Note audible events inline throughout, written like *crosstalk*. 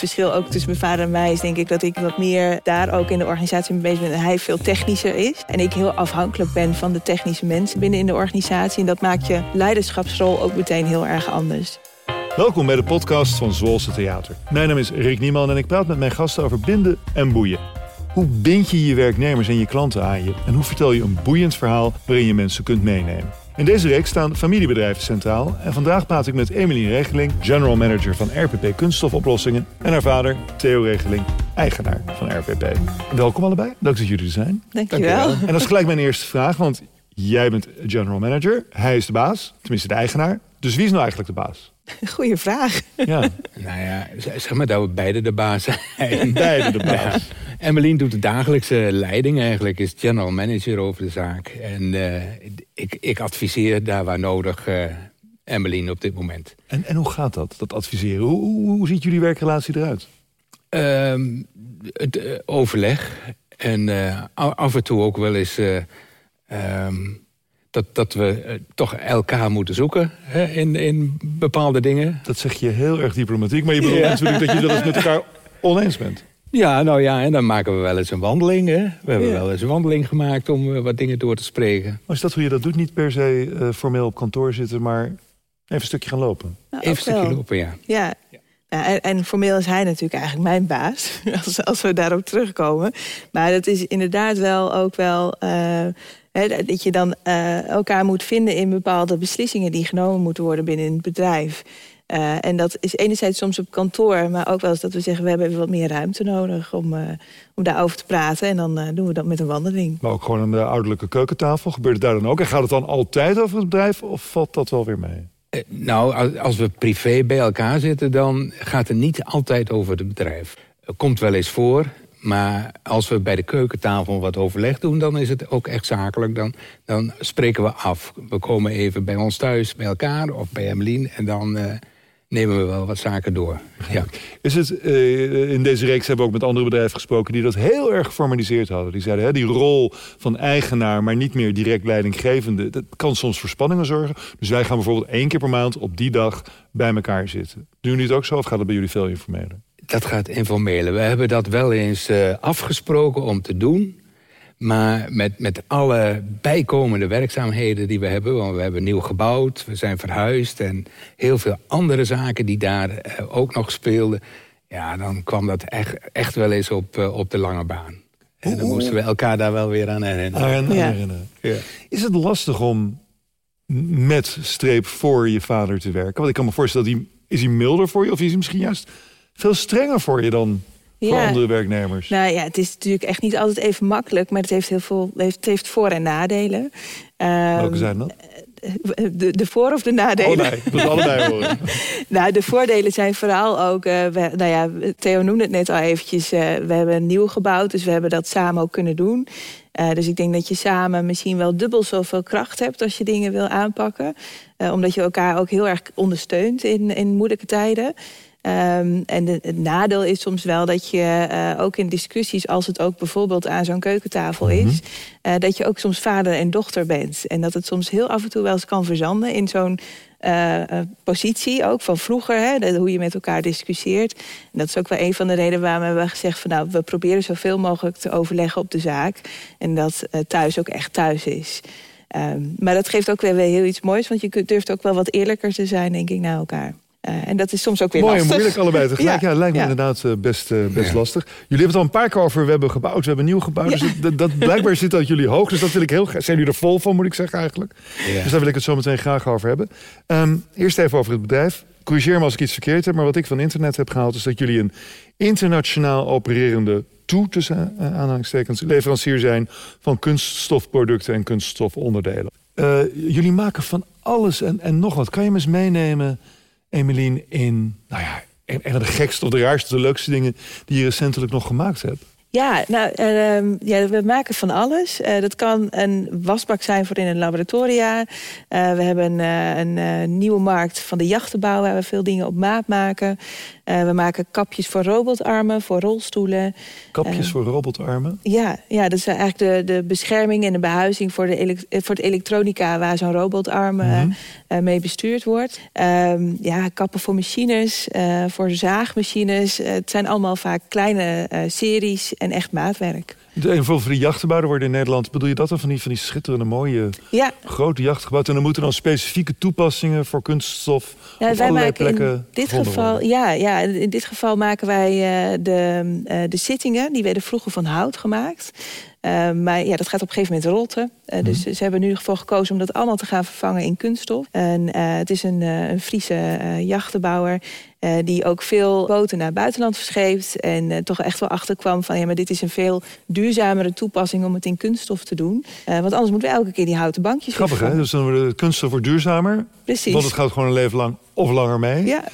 verschil ook tussen mijn vader en mij is denk ik dat ik wat meer daar ook in de organisatie mee bezig ben. En hij veel technischer is. En ik heel afhankelijk ben van de technische mensen binnen in de organisatie. En dat maakt je leiderschapsrol ook meteen heel erg anders. Welkom bij de podcast van Zwolse Theater. Mijn naam is Rick Nieman en ik praat met mijn gasten over binden en boeien. Hoe bind je je werknemers en je klanten aan je? En hoe vertel je een boeiend verhaal waarin je mensen kunt meenemen? In deze reeks staan familiebedrijven centraal. En vandaag praat ik met Emily Regeling, general manager van RPP Kunststofoplossingen. En haar vader, Theo Regeling, eigenaar van RPP. Welkom allebei, dank dat jullie er zijn. Dankjewel. En dat is gelijk mijn eerste vraag, want jij bent general manager. Hij is de baas, tenminste de eigenaar. Dus wie is nou eigenlijk de baas? *laughs* Goeie vraag. Ja. *laughs* nou ja, zeg maar dat we beide de baas zijn. *laughs* Beide de baas. Ja. Emmeline doet de dagelijkse leiding eigenlijk, is general manager over de zaak. En uh, ik, ik, adviseer daar waar nodig uh, Emmeline op dit moment. En, en hoe gaat dat, dat adviseren? Hoe, hoe, hoe ziet jullie werkrelatie eruit? Uh, het uh, overleg en af en toe ook wel eens... Ehm, dat, dat we toch elkaar moeten zoeken hè, in, in bepaalde dingen. Dat zeg je heel erg diplomatiek, maar je bedoelt ja. natuurlijk dat je dat eens met elkaar oneens bent. Ja, nou ja, en dan maken we wel eens een wandeling. Hè? We hebben ja. wel eens een wandeling gemaakt om uh, wat dingen door te spreken. Maar is dat hoe je dat doet? Niet per se uh, formeel op kantoor zitten, maar even een stukje gaan lopen? Nou, even een stukje lopen, ja. Ja, ja en, en, formeel is hij natuurlijk eigenlijk mijn baas, *laughs* als, als we daarop terugkomen. Maar dat is inderdaad wel ook wel... Uh, dat je dan elkaar moet vinden in bepaalde beslissingen... die genomen moeten worden binnen het bedrijf. Uh, en dat is enerzijds soms op kantoor, maar ook wel eens dat we zeggen... we hebben even wat meer ruimte nodig om, uh, om daarover te praten. En dan uh, doen we dat met een wandeling. Maar ook gewoon aan de ouderlijke keukentafel. Gebeurt het daar dan ook? En gaat het dan altijd over het bedrijf of valt dat wel weer mee? nou, als we privé bij elkaar zitten... dan gaat het niet altijd over het bedrijf. Het komt wel eens voor, maar als we bij de keukentafel wat overleg doen... dan is het ook echt zakelijk. Dan, dan spreken we af. We komen even bij ons thuis, bij elkaar of bij Emmeline... en dan nemen we wel wat zaken door. Ja. Is het, uh, in deze reeks hebben we ook met andere bedrijven gesproken... die dat heel erg geformaliseerd hadden. Die zeiden, hè, die rol van eigenaar, maar niet meer direct leidinggevende... dat kan soms voor spanningen zorgen. Dus wij gaan bijvoorbeeld één keer per maand op die dag bij elkaar zitten. Doen jullie het ook zo of gaat het bij jullie veel informeler? Dat gaat informelen. We hebben dat wel eens uh, afgesproken om te doen... Maar met, met alle bijkomende werkzaamheden die we hebben... want we hebben nieuw gebouwd, we zijn verhuisd... en heel veel andere zaken die daar uh, ook nog speelden... ja, dan kwam dat echt, echt wel eens op, uh, op de lange baan. En dan moesten we elkaar daar wel weer aan herinneren. Aan, ja. herinneren. Ja. Is het lastig om met streep voor je vader te werken? Want ik kan me voorstellen, dat hij, is hij milder voor je... of is hij misschien juist veel strenger voor je dan voor andere werknemers? Nou ja, het is natuurlijk echt niet altijd even makkelijk, maar het heeft heel veel, het heeft voor- en nadelen. Um, Welke zijn dat? De, de voor- of de nadelen? Oh nee, dat allebei *laughs* horen. nou, de voordelen zijn vooral ook... Uh, we, nou ja, Theo noemde het net al eventjes. Uh, we hebben nieuw gebouwd, dus we hebben dat samen ook kunnen doen. Uh, dus ik denk dat je samen misschien wel dubbel zoveel kracht hebt... als je dingen wil aanpakken. omdat je elkaar ook heel erg ondersteunt in, in moeilijke tijden. Um, en de, het nadeel is soms wel dat je uh, ook in discussies, als het ook bijvoorbeeld aan zo'n keukentafel is, mm -hmm. uh, dat je ook soms vader en dochter bent. En dat het soms heel af en toe wel eens kan verzanden in zo'n uh, positie, ook van vroeger, hè, hoe je met elkaar discussieert. En dat is ook wel een van de redenen waarom we hebben gezegd van nou, we proberen zoveel mogelijk te overleggen op de zaak. En dat thuis ook echt thuis is. Um, maar dat geeft ook weer, weer heel iets moois, want je durft ook wel wat eerlijker te zijn, denk ik, naar elkaar. Uh, en dat is soms ook weer Mooi lastig. en moeilijk allebei *laughs* tegelijk. Ja, ja lijkt me ja. inderdaad uh, best, uh, best ja. lastig. Jullie hebben het al een paar keer over, we hebben gebouwd, we hebben nieuw gebouwd. Dus dat, dat, blijkbaar zit uit jullie hoog. Dus dat wil ik heel graag. Zijn jullie er vol van, moet ik zeggen eigenlijk. Dus daar wil ik het zo meteen graag over hebben. Um, eerst even over het bedrijf. Corrigeer me als ik iets verkeerd heb, maar wat ik van internet heb gehaald... is dat jullie een internationaal opererende toe, tussen aanhalingstekens... leverancier zijn van kunststofproducten en kunststofonderdelen. jullie maken van alles en, en nog wat. Kan je me eens meenemen... Emeline, in nou ja, een van de gekste of de raarste, de leukste dingen die je recentelijk nog gemaakt hebt? Ja, nou, uh, ja, we maken van alles. Uh, dat kan een wasbak zijn voor in een laboratoria. Uh, we hebben een, een nieuwe markt van de jachtenbouw... waar we veel dingen op maat maken. we maken kapjes voor robotarmen, voor rolstoelen. Kapjes voor robotarmen? Ja, ja, dat is eigenlijk de, de bescherming en de behuizing... voor, de voor het elektronica waar zo'n robotarm mm mee bestuurd wordt. Ehm, ja, kappen voor machines, voor zaagmachines. het zijn allemaal vaak kleine series en echt maatwerk. En voor die jachtenbouwen worden in Nederland, bedoel je dat dan van die, van die schitterende mooie ja. grote jachtgebouwen? En dan moeten dan specifieke toepassingen voor kunststof ja, op wij maken plekken in dit geval, ja, ja, in dit geval maken wij uh, de, uh, de zittingen, die werden vroeger van hout gemaakt. Uh, maar ja, dat gaat op een gegeven moment rotten. Uh, Dus ze hebben nu ervoor gekozen om dat allemaal te gaan vervangen in kunststof. En uh, het is een, een Friese jachtenbouwer die ook veel boten naar het buitenland verscheept. En toch echt wel achterkwam van ja, maar dit is een veel duurzamere toepassing om het in kunststof te doen. want anders moeten we elke keer die houten bankjes Grappig hè? Dus dan wordt de kunststof wordt duurzamer. Precies. Want het gaat gewoon een leven lang of langer mee. Ja.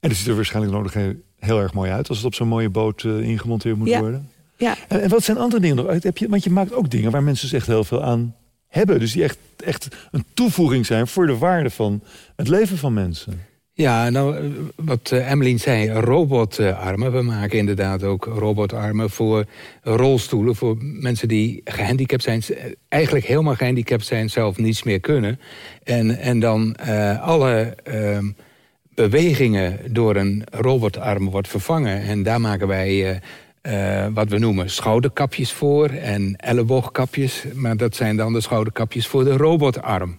En het ziet er waarschijnlijk nog heel erg mooi uit als het op zo'n mooie boot ingemonteerd moet ja. worden. Ja. En, wat zijn andere dingen nog? Heb je, want je maakt ook dingen waar mensen dus echt heel veel aan hebben. Dus die echt, echt een toevoeging zijn voor de waarde van het leven van mensen. Ja, nou, eh, wat uh, Emmeline zei, robotarmen. We maken inderdaad ook robotarmen voor rolstoelen... voor mensen die gehandicapt zijn. Eigenlijk helemaal gehandicapt zijn, zelf niets meer kunnen. En, en dan uh, alle uh, bewegingen door een robotarm wordt vervangen. En daar maken wij uh, wat we noemen schouderkapjes voor en elleboogkapjes. Maar dat zijn dan de schouderkapjes voor de robotarm.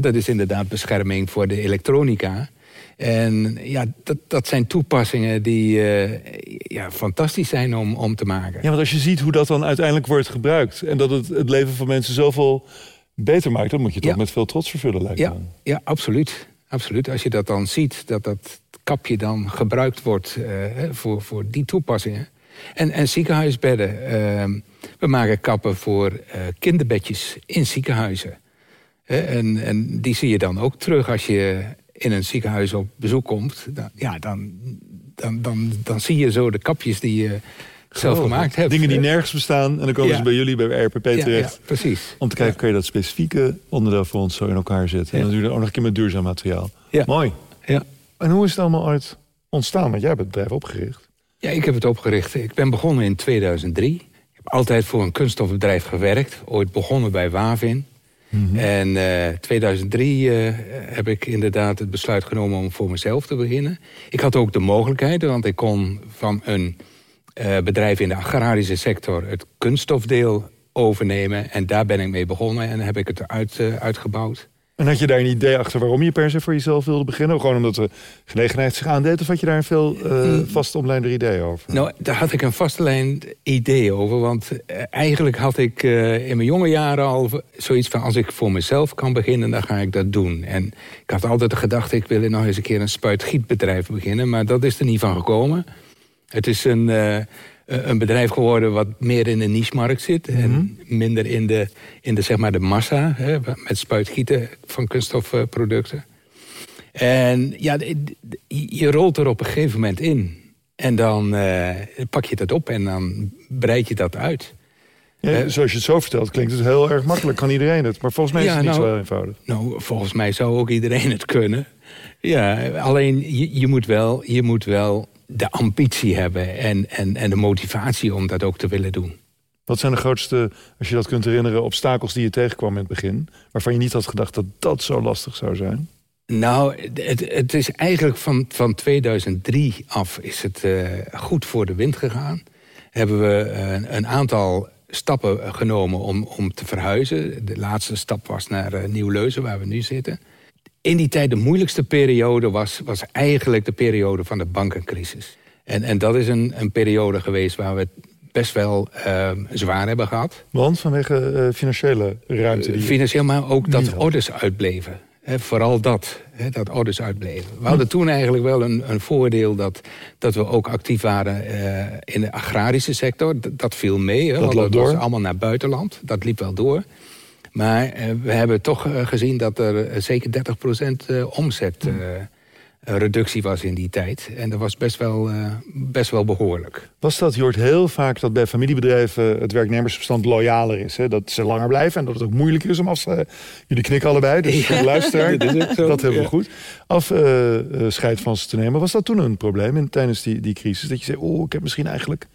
Dat is inderdaad bescherming voor de elektronica. En ja, dat, dat zijn toepassingen die uh, ja, fantastisch zijn om, om te maken. Ja, want als je ziet hoe dat dan uiteindelijk wordt gebruikt... en dat het het leven van mensen zoveel beter maakt... dan moet je het ja. met veel trots vervullen, lijkt ja, Ja, absoluut. absoluut. Als je dat dan ziet, dat dat kapje dan gebruikt wordt uh, voor, voor die toepassingen... En, en ziekenhuisbedden. Ehm, we maken kappen voor uh, kinderbedjes in ziekenhuizen. en, en die zie je dan ook terug als je in een ziekenhuis op bezoek komt. Dan, ja, dan, dan, dan, dan zie je zo de kapjes die je zelf gemaakt hebt. Dingen die nergens bestaan en dan komen ze bij jullie, bij RPP terecht. Ja, precies. Om te kijken, kun je dat specifieke onderdeel voor ons zo in elkaar zetten. En dan doe je ook nog een keer met duurzaam materiaal. Mooi. Ja. En hoe is het allemaal uit ontstaan? Want jij hebt het bedrijf opgericht. Ja, ik heb het opgericht. Ik ben begonnen in 2003. Ik heb altijd voor een kunststofbedrijf gewerkt. Ooit begonnen bij Wavin. Mm En uh, eh, 2003 uh, eh, heb ik inderdaad het besluit genomen om voor mezelf te beginnen. Ik had ook de mogelijkheid, want ik kon van een uh, bedrijf in de agrarische sector het kunststofdeel overnemen. En daar ben ik mee begonnen en heb ik het uit, uitgebouwd. En had je daar een idee achter waarom je per se voor jezelf wilde beginnen? Gewoon omdat de gelegenheid zich aandeed? Of had je daar een veel uh, vast omlijnder idee over? Nou, daar had ik een vastomlijnd idee over. Want uh, eigenlijk had ik uh, in mijn jonge jaren al zoiets van... als ik voor mezelf kan beginnen, dan ga ik dat doen. En ik had altijd de gedachte, ik wil nog eens een keer een spuitgietbedrijf beginnen. Maar dat is er niet van gekomen. Het is een eh, een bedrijf geworden wat meer in de niche-markt zit. En mhm. minder in de, in de, zeg maar de massa, hè, met spuitgieten van kunststofproducten. En ja, je rolt er op een gegeven moment in. En dan uh, pak je dat op en dan breid je dat uit. Ja, zoals je het zo vertelt, klinkt het heel erg makkelijk. Kan iedereen het? Maar volgens mij is het niet nou, zo eenvoudig. Nou, volgens mij zou ook iedereen het kunnen. Ja, alleen je, je, moet, wel, je moet wel de ambitie hebben en, en, en de motivatie om dat ook te willen doen. Wat zijn de grootste, als je dat kunt herinneren, obstakels die je tegenkwam in het begin? Waarvan je niet had gedacht dat dat zo lastig zou zijn? Nou, het, het is eigenlijk van, van 2003 af is het uh, goed voor de wind gegaan. Hebben we uh, een aantal stappen genomen om, om te verhuizen. De laatste stap was naar uh, Nieuw-Leuzen, waar we nu zitten in die tijd de moeilijkste periode was, was eigenlijk de periode van de bankencrisis. En, en dat is een, een periode geweest waar we het best wel uh, zwaar hebben gehad. Want vanwege uh, financiële ruimte? Die Financieel, maar ook dat orders uitbleven. vooral dat, dat orders uitbleven. We hadden toen eigenlijk wel een, een voordeel dat, dat we ook actief waren uh, in de agrarische sector. Dat, dat viel mee, dat, dat was allemaal naar buitenland. Dat liep wel door. Maar uh, we hebben toch uh, gezien dat er uh, zeker 30% omzet een reductie was in die tijd. En dat was best wel, best wel behoorlijk. Was dat, je hoort heel vaak dat bij familiebedrijven het werknemersbestand loyaler is. Hè? Dat ze langer blijven en dat het ook moeilijker is om af te... Jullie knikken allebei, dus *laughs* ja. *laughs* luisteraar, dat, dat hebben we goed. Afscheid van ze te nemen. Was dat toen een probleem in, tijdens die, die crisis? Dat je zei, oh, ik heb misschien eigenlijk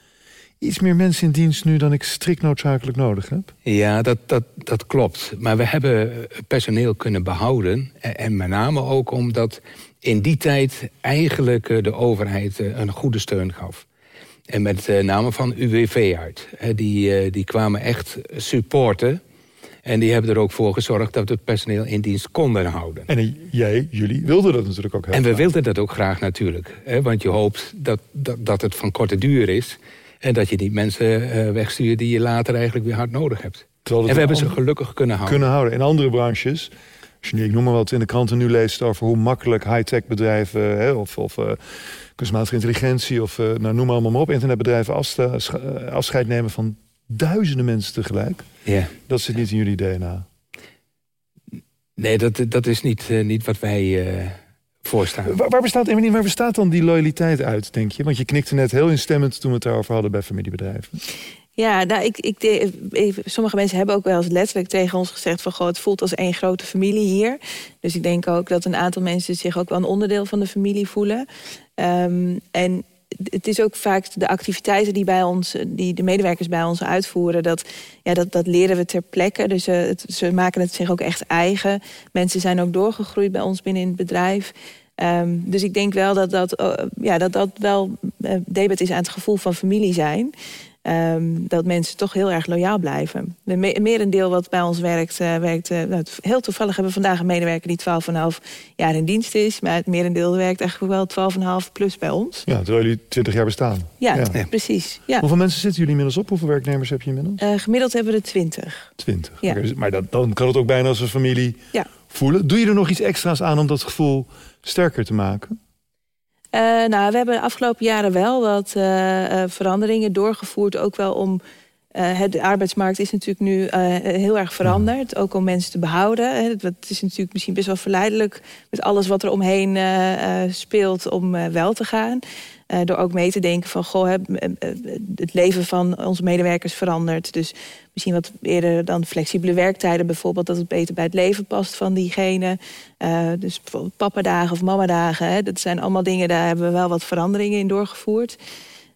iets meer mensen in dienst nu dan ik strikt noodzakelijk nodig heb? Ja, dat, dat, dat klopt. Maar we hebben personeel kunnen behouden. En met name ook omdat in die tijd eigenlijk eh, de overheid eh, een goede steun gaf. En met eh, name van UWV uit. Die, die kwamen echt supporten. En die hebben er ook voor gezorgd dat we het personeel in dienst konden houden. En jij, jullie, wilden dat natuurlijk ook heel En we wilden dat ook graag natuurlijk. Want je hoopt dat, dat, dat het van korte duur is. En dat je niet mensen uh, wegstuurt die je later eigenlijk weer hard nodig hebt. En we hebben ze gelukkig kunnen houden. Kunnen houden. In andere branches, als je nu, ik noem maar wat, in de kranten nu leest over hoe makkelijk high-tech bedrijven hè, of, of uh, kunstmatige intelligentie of uh, nou, noem allemaal maar op, internetbedrijven afscheid nemen van duizenden mensen tegelijk. Ja. Dat zit niet in jullie DNA. Nee, dat, dat is niet, niet wat wij voorstaan. Waar, waar, bestaat, Emilie, waar bestaat dan die loyaliteit uit, denk je? Want je knikte net heel instemmend toen we het daarover hadden bij familiebedrijven. Ja, nou, ik, ik, sommige mensen hebben ook wel eens letterlijk tegen ons gezegd... van goh, het voelt als één grote familie hier. Dus ik denk ook dat een aantal mensen zich ook wel een onderdeel van de familie voelen. Um, en het is ook vaak de activiteiten die, bij ons, die de medewerkers bij ons uitvoeren... dat, ja, dat, dat leren we ter plekke. Dus het, ze maken het zich ook echt eigen. Mensen zijn ook doorgegroeid bij ons binnen in het bedrijf. Um, dus ik denk wel dat dat, uh, ja, dat, dat wel uh, debet is aan het gevoel van familie zijn. Um, dat mensen toch heel erg loyaal blijven. De me merendeel wat bij ons werkt, uh, werkt uh, nou, heel toevallig hebben we vandaag een medewerker die 12,5 jaar in dienst is. Maar het merendeel werkt eigenlijk wel 12,5 plus bij ons. Ja, terwijl jullie 20 jaar bestaan. Ja, ja. precies. Ja. Hoeveel mensen zitten jullie inmiddels op? Hoeveel werknemers heb je inmiddels? Uh, gemiddeld hebben we er 20. 20. Ja. Okay, maar dat, dan kan het ook bijna als een familie ja. voelen. Doe je er nog iets extra's aan om dat gevoel sterker te maken? Uh, nou, we hebben de afgelopen jaren wel wat uh, veranderingen doorgevoerd. Ook wel om. Uh, de arbeidsmarkt is natuurlijk nu heel erg veranderd. Ook om mensen te behouden. Het is natuurlijk misschien best wel verleidelijk met alles wat er omheen speelt om wel te gaan. Door ook mee te denken van, goh, het leven van onze medewerkers verandert. Dus misschien wat eerder dan flexibele werktijden bijvoorbeeld... dat het beter bij het leven past van diegene. Dus bijvoorbeeld papadagen of mamadagen. Hè, dat zijn allemaal dingen, daar hebben we wel wat veranderingen in doorgevoerd.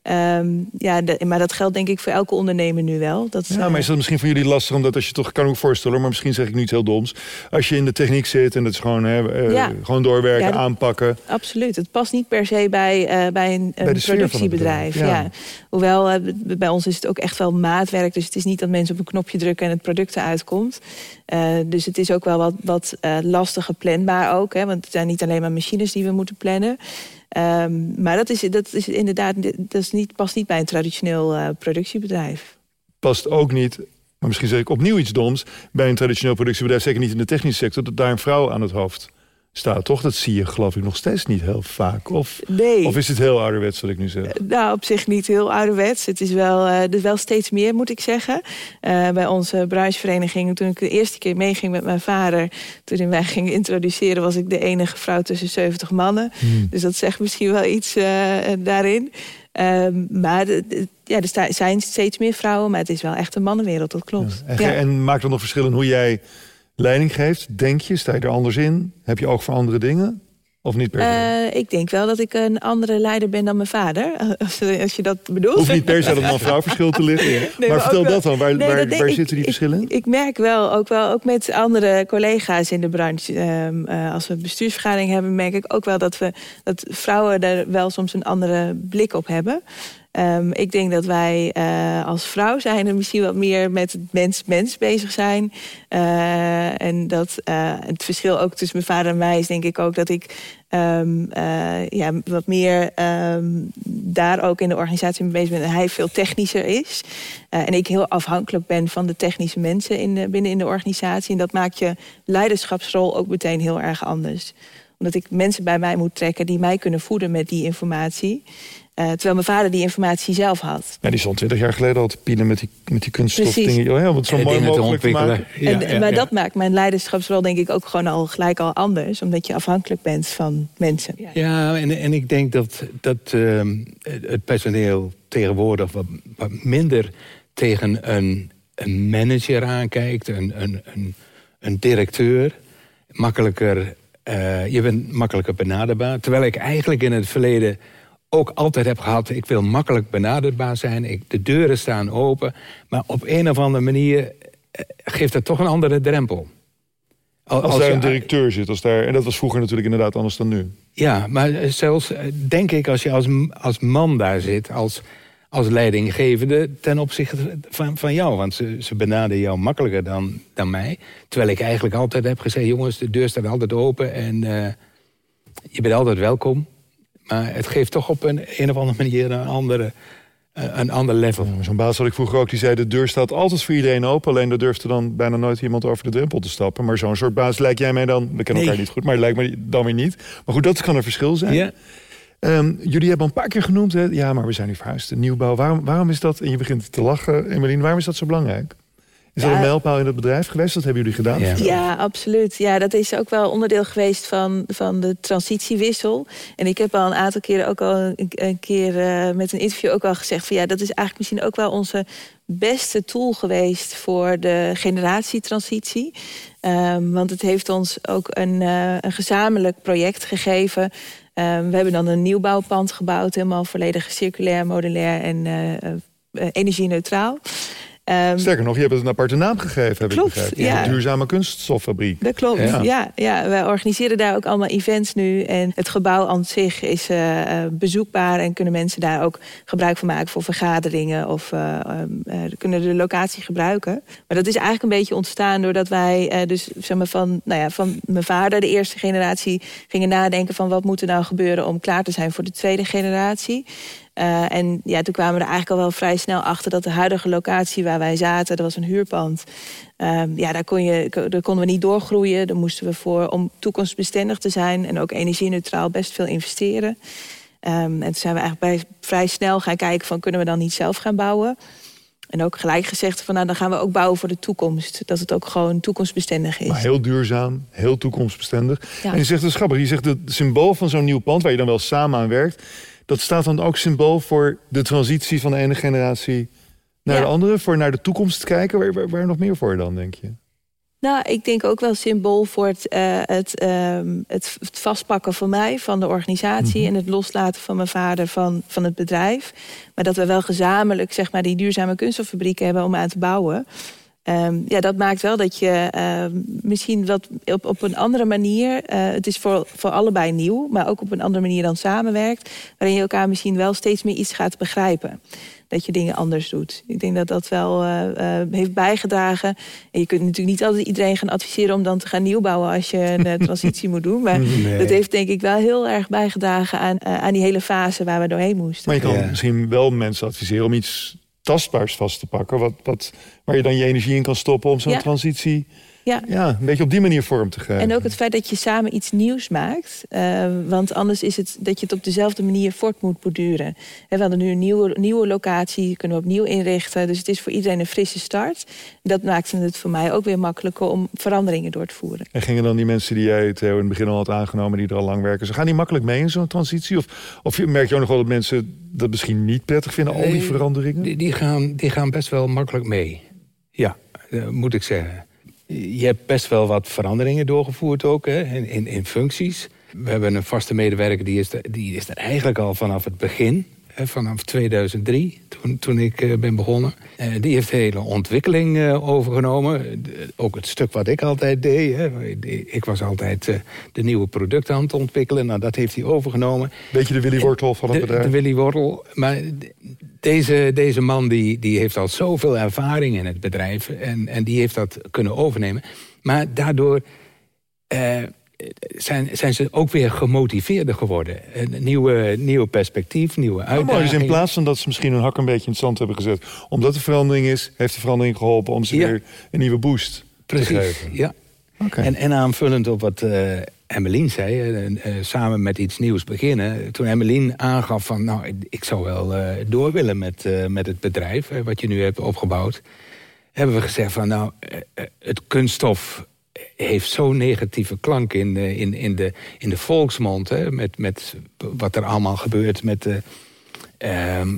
Um, ja, de, maar dat geldt denk ik voor elke ondernemer nu wel. Dat, ja, maar is dat misschien voor jullie lastig? Omdat als je toch, kan ook voorstellen, maar misschien zeg ik nu iets heel doms. Als je in de techniek zit en het is gewoon, hè, uh, ja. gewoon doorwerken, ja, dat, aanpakken. Absoluut. Het past niet per se bij, uh, bij een, een productiebedrijf. Ja. Hoewel, uh, bij ons is het ook echt wel maatwerk. Dus het is niet dat mensen op een knopje drukken en het product eruit komt. dus het is ook wel wat, wat lastiger planbaar ook. Hè, want het zijn niet alleen maar machines die we moeten plannen. Um, maar dat is, dat is inderdaad dat is niet, past niet bij een traditioneel uh, productiebedrijf. Past ook niet, maar misschien zeg ik opnieuw iets doms... bij een traditioneel productiebedrijf, zeker niet in de technische sector... dat daar een vrouw aan het hoofd staat, toch? Dat zie je geloof ik nog steeds niet heel vaak. Of, nee. of is het heel ouderwets wat ik nu zeg? Uh, nou, op zich niet heel ouderwets. Het is wel, uh, er wel steeds meer, moet ik zeggen. Uh, bij onze bruisvereniging, toen ik de eerste keer meeging met mijn vader... toen wij gingen introduceren, was ik de enige vrouw tussen 70 mannen. Hmm. Dus dat zegt misschien wel iets daarin. Um, maar ja, er zijn steeds meer vrouwen, maar het is wel echt een mannenwereld, dat klopt. Ja. En, ja. en maakt er nog verschil in hoe jij leiding geeft? Denk je, sta je er anders in? Heb je ook voor andere dingen? Of niet per se? Uh, ik denk wel dat ik een andere leider ben dan mijn vader. *laughs* Als, je dat bedoelt. Hoeft niet per se dat man-vrouw verschil te liggen. Nee, maar, maar vertel dat dan. Waar, nee, waar, dat waar zitten die verschillen? Ik, ik, merk wel, ook wel, ook met andere collega's in de branche. Um, uh, als we bestuursvergadering hebben, merk ik ook wel dat, we, dat vrouwen daar wel soms een andere blik op hebben. Um, ik denk dat wij uh, als vrouw zijn er misschien wat meer met mens-mens bezig zijn. Uh, en dat uh, het verschil ook tussen mijn vader en mij is denk ik ook dat ik um, ja, wat meer um, daar ook in de organisatie mee bezig ben. En hij veel technischer is. en ik heel afhankelijk ben van de technische mensen in binnen in de organisatie. En dat maakt je leiderschapsrol ook meteen heel erg anders Omdat ik mensen bij mij moet trekken die mij kunnen voeden met die informatie. Uh, terwijl mijn vader die informatie zelf had. Ja, die stond twintig jaar geleden al te pielen met die, met die kunststofdingen. Oh ja, wat zo mooi mogelijk te maken. Ja, en, maar dat maakt mijn leiderschapsrol denk ik ook gewoon al gelijk al anders. Omdat je afhankelijk bent van mensen. Ja, en, en ik denk dat, dat uh, het personeel tegenwoordig wat, wat minder tegen een, een manager aankijkt. Een, een, een, een directeur. Makkelijker, uh, je bent makkelijker benaderbaar. Terwijl ik eigenlijk in het verleden ook altijd heb gehad... ik wil makkelijk benaderbaar zijn, ik, de deuren staan open... maar op een of andere manier eh, geeft dat toch een andere drempel. Als, als daar een directeur zit, als daar, en dat was vroeger natuurlijk inderdaad anders dan nu. Ja, maar zelfs eh, denk ik als je als, als man daar zit... als, als leidinggevende ten opzichte van, van jou. Want ze, ze benaderen jou makkelijker dan, dan mij. Terwijl ik eigenlijk altijd heb gezegd... jongens, de deur staat altijd open en uh, je bent altijd welkom. Maar het geeft toch op een, een of andere manier een andere, eh, een ander level. Zo'n baas had ik vroeger ook, die zei... de deur staat altijd voor iedereen open... alleen er durfde dan bijna nooit iemand over de drempel te stappen. Maar zo'n soort baas lijkt jij mij dan... we kennen elkaar niet goed, maar lijkt me dan weer niet. Maar goed, dat kan een verschil zijn. Ja. Um, jullie hebben een paar keer genoemd, hè? ja, maar we zijn nu verhuisd, de nieuwbouw. Waarom, waarom is dat, en je begint te lachen, Emeline, waarom is dat zo belangrijk? Is dat een mijlpaal in het bedrijf geweest? Dat hebben jullie gedaan? Ja. ja. absoluut. Ja, dat is ook wel onderdeel geweest van, van de transitiewissel. En ik heb al een aantal keren ook al een, een keer uh, met een interview ook al gezegd... van ja, dat is eigenlijk misschien ook wel onze beste tool geweest voor de generatietransitie. Um, want het heeft ons ook een, uh, een gezamenlijk project gegeven. Um, we hebben dan een nieuwbouwpand gebouwd, helemaal volledig circulair, modulair en uh, energie-neutraal. Um, Sterker nog, je hebt het een aparte naam gegeven, heb klopt, ik begrepen. Ja. duurzame kunststoffabriek. Dat klopt, ja. ja. ja. Wij organiseren daar ook allemaal events nu. En het gebouw aan zich is uh, bezoekbaar... en kunnen mensen daar ook gebruik van maken voor vergaderingen... of uh, uh, kunnen de locatie gebruiken. Maar dat is eigenlijk een beetje ontstaan doordat wij... dus zeg maar van, nou ja, van mijn vader, de eerste generatie... gingen nadenken van wat moet er nou gebeuren... om klaar te zijn voor de tweede generatie. Uh, en ja, toen kwamen we er eigenlijk al wel vrij snel achter... dat de huidige locatie waar wij zaten, dat was een huurpand... Um, ja, daar, kon je, daar konden we niet doorgroeien. Daar moesten we voor, om toekomstbestendig te zijn... en ook energie-neutraal best veel investeren. Um, en toen zijn we eigenlijk bij, vrij snel gaan kijken... van kunnen we dan niet zelf gaan bouwen... En ook gelijk gezegd van nou, dan gaan we ook bouwen voor de toekomst. Dat het ook gewoon toekomstbestendig is. Maar heel duurzaam, heel toekomstbestendig. En je zegt, dat is grappig, je zegt het symbool van zo'n nieuw pand... waar je dan wel samen aan werkt dat staat dan ook symbool voor de transitie van de ene generatie naar de andere, voor naar de toekomst kijken. Waar, waar, waar, nog meer voor dan, denk je? Nou, ik denk ook wel symbool voor het, uh, het, uh, het, vastpakken van mij, van de organisatie... Mhm. en het loslaten van mijn vader van, van het bedrijf. Maar dat we wel gezamenlijk zeg maar, die duurzame kunststoffabrieken hebben om aan te bouwen. Um, ja, dat maakt wel dat je uh, misschien wat op, op een andere manier... Uh, het is voor, voor allebei nieuw, maar ook op een andere manier dan samenwerkt... waarin je elkaar misschien wel steeds meer iets gaat begrijpen. Dat je dingen anders doet. Ik denk dat dat wel uh, heeft bijgedragen. En je kunt natuurlijk niet altijd iedereen gaan adviseren... om dan te gaan nieuwbouwen als je een *laughs* transitie moet doen. Maar dat heeft denk ik wel heel erg bijgedragen aan, aan die hele fase waar we doorheen moesten. Maar je kan misschien wel mensen adviseren om iets tastbaars vast te pakken. Wat, wat, waar je dan je energie in kan stoppen om zo'n transitie ja. ja, een beetje op die manier vorm te geven. En ook het feit dat je samen iets nieuws maakt. Uh, want anders is het dat je het op dezelfde manier voort moet borduren. We hadden nu een nieuwe, nieuwe locatie, kunnen we opnieuw inrichten. Dus het is voor iedereen een frisse start. Dat maakte het voor mij ook weer makkelijker om veranderingen door te voeren. En gingen dan die mensen die jij Theo, in het begin al had aangenomen... die er al lang werken, ze gaan die makkelijk mee in zo'n transitie? Of, of merk je ook nog wel dat mensen dat misschien niet prettig vinden, al die veranderingen? Die, die, gaan, die gaan best wel makkelijk mee. Ja, uh, moet ik zeggen je hebt best wel wat veranderingen doorgevoerd ook hè, in, in, functies. We hebben een vaste medewerker die is, die is er eigenlijk al vanaf het begin vanaf 2003, toen, toen ik uh, ben begonnen. Uh, die heeft de hele ontwikkeling uh, overgenomen. ook het stuk wat ik altijd deed. Hè. Ik was altijd de nieuwe producten aan het ontwikkelen. Nou, dat heeft hij overgenomen. Beetje de Willy Wortel van het de, bedrijf. De Willy Wortel. Maar deze, deze man die, die heeft al zoveel ervaring in het bedrijf. En, en die heeft dat kunnen overnemen. Maar daardoor zijn, zijn ze ook weer gemotiveerder geworden. Een nieuwe, nieuwe perspectief, nieuwe uitdagingen. dus in plaats van dat ze misschien een hak een beetje in het zand hebben gezet... omdat er verandering is, heeft de verandering geholpen... om ze weer een nieuwe boost Precies, te geven. ja. Okay. En, en aanvullend op wat uh, Emmeline zei, samen met iets nieuws beginnen. Toen Emmeline aangaf van, nou, ik zou wel door willen met, met het bedrijf... wat je nu hebt opgebouwd... hebben we gezegd van, nou, het kunststof heeft zo'n negatieve klank in, in, in, de, in de volksmond. Hè, met, met wat er allemaal gebeurt met de ehm,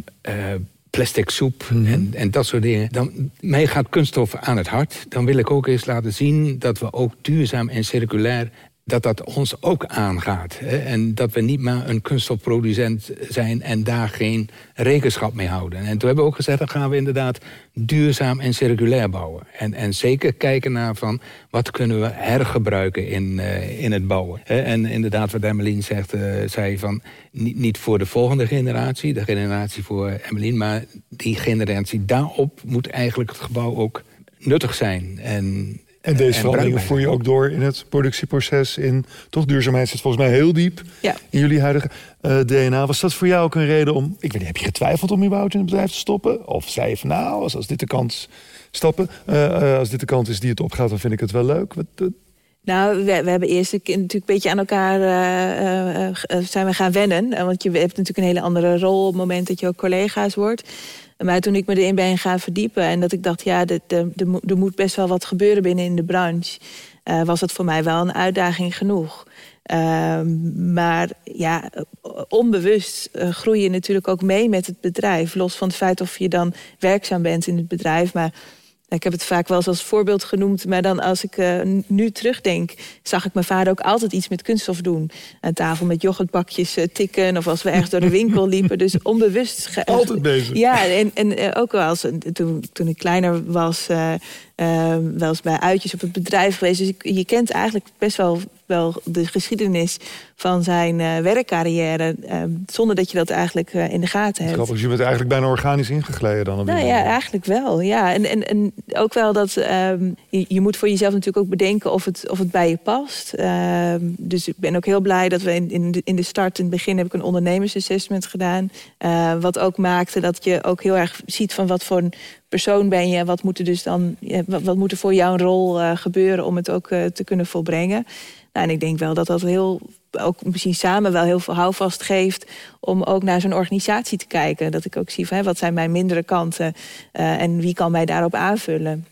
plastic soep mhm. en, en dat soort dingen. Dan, mij gaat kunststof aan het hart. Dan wil ik ook eens laten zien dat we ook duurzaam en circulair dat dat ons ook aangaat. Hè? En dat we niet maar een kunststofproducent zijn... en daar geen rekenschap mee houden. En toen hebben we ook gezegd, dan gaan we inderdaad duurzaam en circulair bouwen. En, en zeker kijken naar van, wat kunnen we hergebruiken in, uh, in het bouwen. Hè? En inderdaad, wat Emmeline zegt, uh, zei van... Niet, niet voor de volgende generatie, de generatie voor Emmeline... maar die generatie daarop moet eigenlijk het gebouw ook nuttig zijn. En en deze veranderingen voer je ook door in het productieproces. In, toch, duurzaamheid zit volgens mij heel diep ja. in jullie huidige uh, eh, DNA. Was dat voor jou ook een reden om... Ik weet niet, heb je getwijfeld om überhaupt in het bedrijf te stoppen? Of zei je van nou, als, als dit de kans stappen... Uh, als dit de kant is die het opgaat, dan vind ik het wel leuk. Wat, nou, we, we, hebben eerst natuurlijk een beetje aan elkaar zijn we gaan wennen. Want je hebt natuurlijk een hele andere rol op het moment dat je ook collega's wordt. Maar toen ik me erin ben gaan verdiepen en dat ik dacht, ja, er moet best wel wat gebeuren binnen in de branche, was het voor mij wel een uitdaging genoeg. Uh, maar ja, onbewust groei je natuurlijk ook mee met het bedrijf. Los van het feit of je dan werkzaam bent in het bedrijf. Maar ik heb het vaak wel eens als voorbeeld genoemd. Maar dan als ik uh, nu terugdenk, zag ik mijn vader ook altijd iets met kunststof doen. Aan tafel met yoghurtbakjes uh, tikken. Of als we ergens door de winkel liepen. Dus onbewust. Altijd bezig. Ja, en, en uh, ook wel als, toen, toen ik kleiner was, wel eens bij uitjes op het bedrijf geweest. Dus je kent eigenlijk best wel wel de geschiedenis van zijn uh, werkcarrière. Uh, zonder dat je dat eigenlijk uh, in de gaten hebt. Grappig, je bent eigenlijk bijna organisch ingegleden dan? Op nou ja, eigenlijk wel. Ja. En, en, en ook wel dat um, je, je, moet voor jezelf natuurlijk ook bedenken of het, of het bij je past. Ehm, dus ik ben ook heel blij dat we in, in, de, in de start, in het begin heb ik een ondernemersassessment gedaan. wat ook maakte dat je ook heel erg ziet van wat voor een persoon ben je. Wat moet er dus dan, wat, moet er voor jouw rol gebeuren om het ook te kunnen volbrengen. Nou, en ik denk wel dat dat heel, ook misschien samen wel heel veel houvast geeft om ook naar zo'n organisatie te kijken. Dat ik ook zie van hè, wat zijn mijn mindere kanten uh, en wie kan mij daarop aanvullen.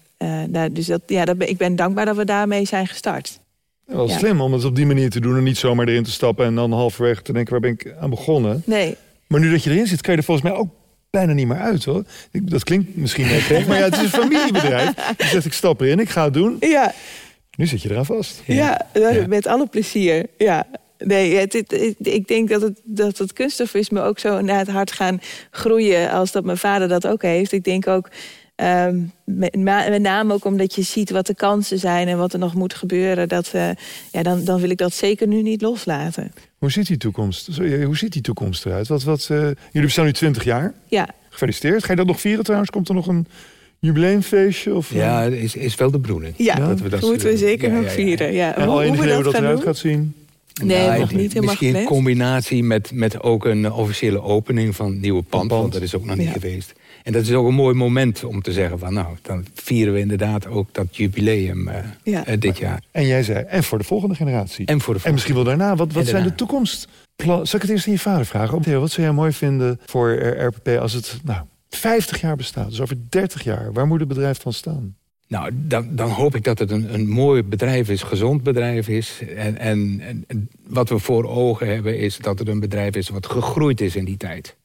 Nou, dus dat, ja, dat, ik ben dankbaar dat we daarmee zijn gestart. Wel ja. slim om het op die manier te doen en niet zomaar erin te stappen en dan halverwege te denken waar ben ik aan begonnen. Nee. Maar nu dat je erin zit, kan je er volgens mij ook bijna niet meer uit hoor. Dat klinkt misschien net maar ja, het is een familiebedrijf. Je zegt ik stap erin, ik ga het doen. Ja. Nu zit je eraan vast. Ja, met alle plezier. Ja. Nee, het, ik denk dat het, dat het kunststofisme ook zo naar het hart gaan groeien... als dat mijn vader dat ook heeft. Ik denk ook, um, met, met, name ook omdat je ziet wat de kansen zijn... en wat er nog moet gebeuren, dat, uh, ja, dan, dan wil ik dat zeker nu niet loslaten. Hoe ziet die toekomst, hoe ziet die toekomst eruit? Wat, wat, uh, jullie bestaan nu 20 jaar. Ja. Gefeliciteerd. Ga je dat nog vieren trouwens? Komt er nog een jubileumfeestje? Of, ja, is, is wel de bedoeling. Ja, dat we dat moeten we zeker nog vieren. Ja. En hoe, hoe, dat, dat eruit gaat zien? Nee, nou, nog niet helemaal Misschien in combinatie met, met ook een officiële opening van het nieuwe pand, pand. Want dat is ook nog niet geweest. En dat is ook een mooi moment om te zeggen van... nou, dan vieren we inderdaad ook dat jubileum uh, ja. uh, dit jaar. En jij zei, en voor de volgende generatie. En, voor de en misschien wel daarna. Wat, wat zijn de toekomst? Zal ik het eerst aan je vader vragen? Wat zou jij mooi vinden voor RPP als het... Nou, 50 jaar bestaat, dus over 30 jaar. Waar moet het bedrijf van staan? Nou, dan, dan hoop ik dat het een, een mooi bedrijf is, gezond bedrijf is. En, en, en, wat we voor ogen hebben is dat het een bedrijf is wat gegroeid is in die tijd.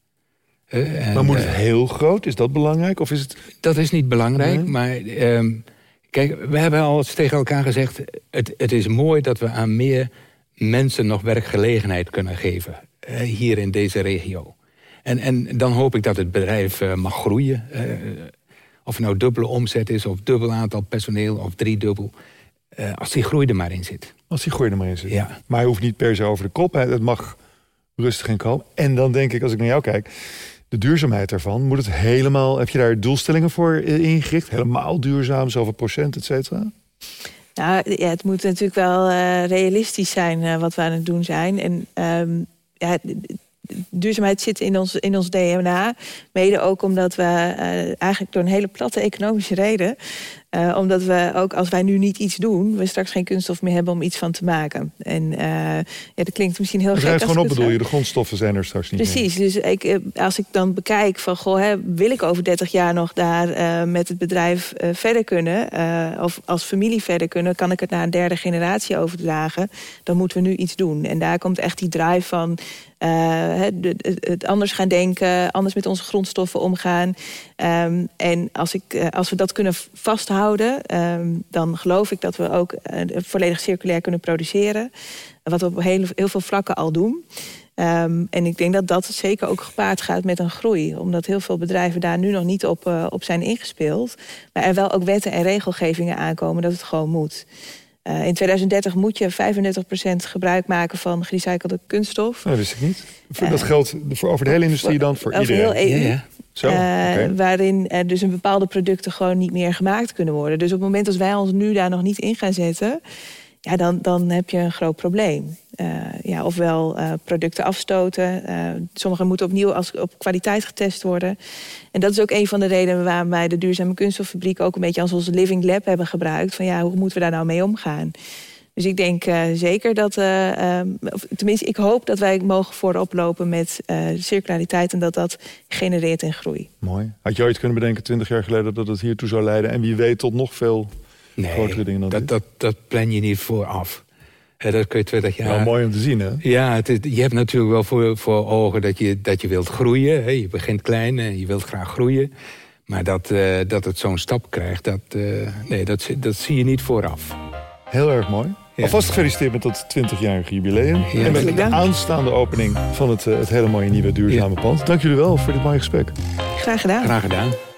En, maar moet het eh, heel groot? Is dat belangrijk? Of is het... Dat is niet belangrijk, maar... Uh, kijk, we hebben al eens tegen elkaar gezegd... Het, het is mooi dat we aan meer mensen nog werkgelegenheid kunnen geven. Uh, hier in deze regio. En, en dan hoop ik dat het bedrijf mag groeien. Of het nou dubbele omzet is, of dubbel aantal personeel, of driedubbel. Uh, als die groei er maar in zit. Als die groei er maar in zit. Ja. Maar hij hoeft niet per se over de kop. Het mag rustig in komen. En dan denk ik, als ik naar jou kijk, de duurzaamheid daarvan. Moet het helemaal, heb je daar doelstellingen voor ingericht? Helemaal duurzaam, zoveel procent, et cetera? Nou, ja, het moet natuurlijk wel uh, realistisch zijn uh, wat we aan het doen zijn. En um, ja, duurzaamheid zit in ons, in ons DNA. Mede ook omdat we uh, eigenlijk door een hele platte economische reden... Uh, omdat we ook als wij nu niet iets doen, we straks geen kunststof meer hebben om iets van te maken. En uh, ja, dat klinkt misschien heel het gek. Het gewoon op, bedoel je? De grondstoffen zijn er straks niet Precies. Dus ik, eh, als ik dan bekijk van, goh, hè, wil ik over 30 jaar nog daar uh, met het bedrijf verder kunnen, of als familie verder kunnen, kan ik het naar een derde generatie overdragen, dan moeten we nu iets doen. En daar komt echt die drive van het anders gaan denken, anders met onze grondstoffen omgaan. Um, en als, ik, uh, als we dat kunnen vasthouden, um, dan geloof ik dat we ook uh, volledig circulair kunnen produceren. Wat we op heel, veel vlakken al doen. Um, en ik denk dat dat zeker ook gepaard gaat met een groei. Omdat heel veel bedrijven daar nu nog niet op, op zijn ingespeeld. Maar er wel ook wetten en regelgevingen aankomen dat het gewoon moet. Uh, in 2030 moet je 35% gebruik maken van gerecyclede kunststof. Dat wist ik niet. Uh, dat geldt voor over de hele industrie dan? Voor over iedereen? heel EU. Ja, ja. Zo, okay. uh, waarin er dus een bepaalde producten gewoon niet meer gemaakt kunnen worden. Dus op het moment dat wij ons nu daar nog niet in gaan zetten... Ja, dan, dan heb je een groot probleem. Uh, ja, ofwel uh, producten afstoten. Uh, sommige moeten opnieuw als, op kwaliteit getest worden. En dat is ook een van de redenen waarom wij de duurzame kunststoffabriek ook een beetje als ons living lab hebben gebruikt. Van ja, hoe moeten we daar nou mee omgaan? Dus ik denk zeker dat, um, tenminste, ik hoop dat wij mogen voorop lopen met circulariteit en dat dat genereert in groei. Mooi. Had je ooit kunnen bedenken, twintig jaar geleden, dat het hiertoe zou leiden? En wie weet tot nog veel nee, grotere dingen dan dat, dit? dat, dat plan je niet vooraf. Dat kun je 20 jaar... Wel mooi om te zien, hè? Ja, het is, je hebt natuurlijk wel voor, voor ogen dat je, dat je wilt groeien. Hè? Je begint klein en je wilt graag groeien. Maar dat, uh, dat het zo'n stap krijgt, dat, uh, nee, dat, dat zie je niet vooraf. Heel erg mooi. Ja. Alvast gefeliciteerd met dat 20-jarige jubileum. Ja. En met de aanstaande opening van het, uh, het hele mooie nieuwe duurzame ja. pand. Dank jullie wel voor dit mooie gesprek. Graag gedaan. Graag gedaan.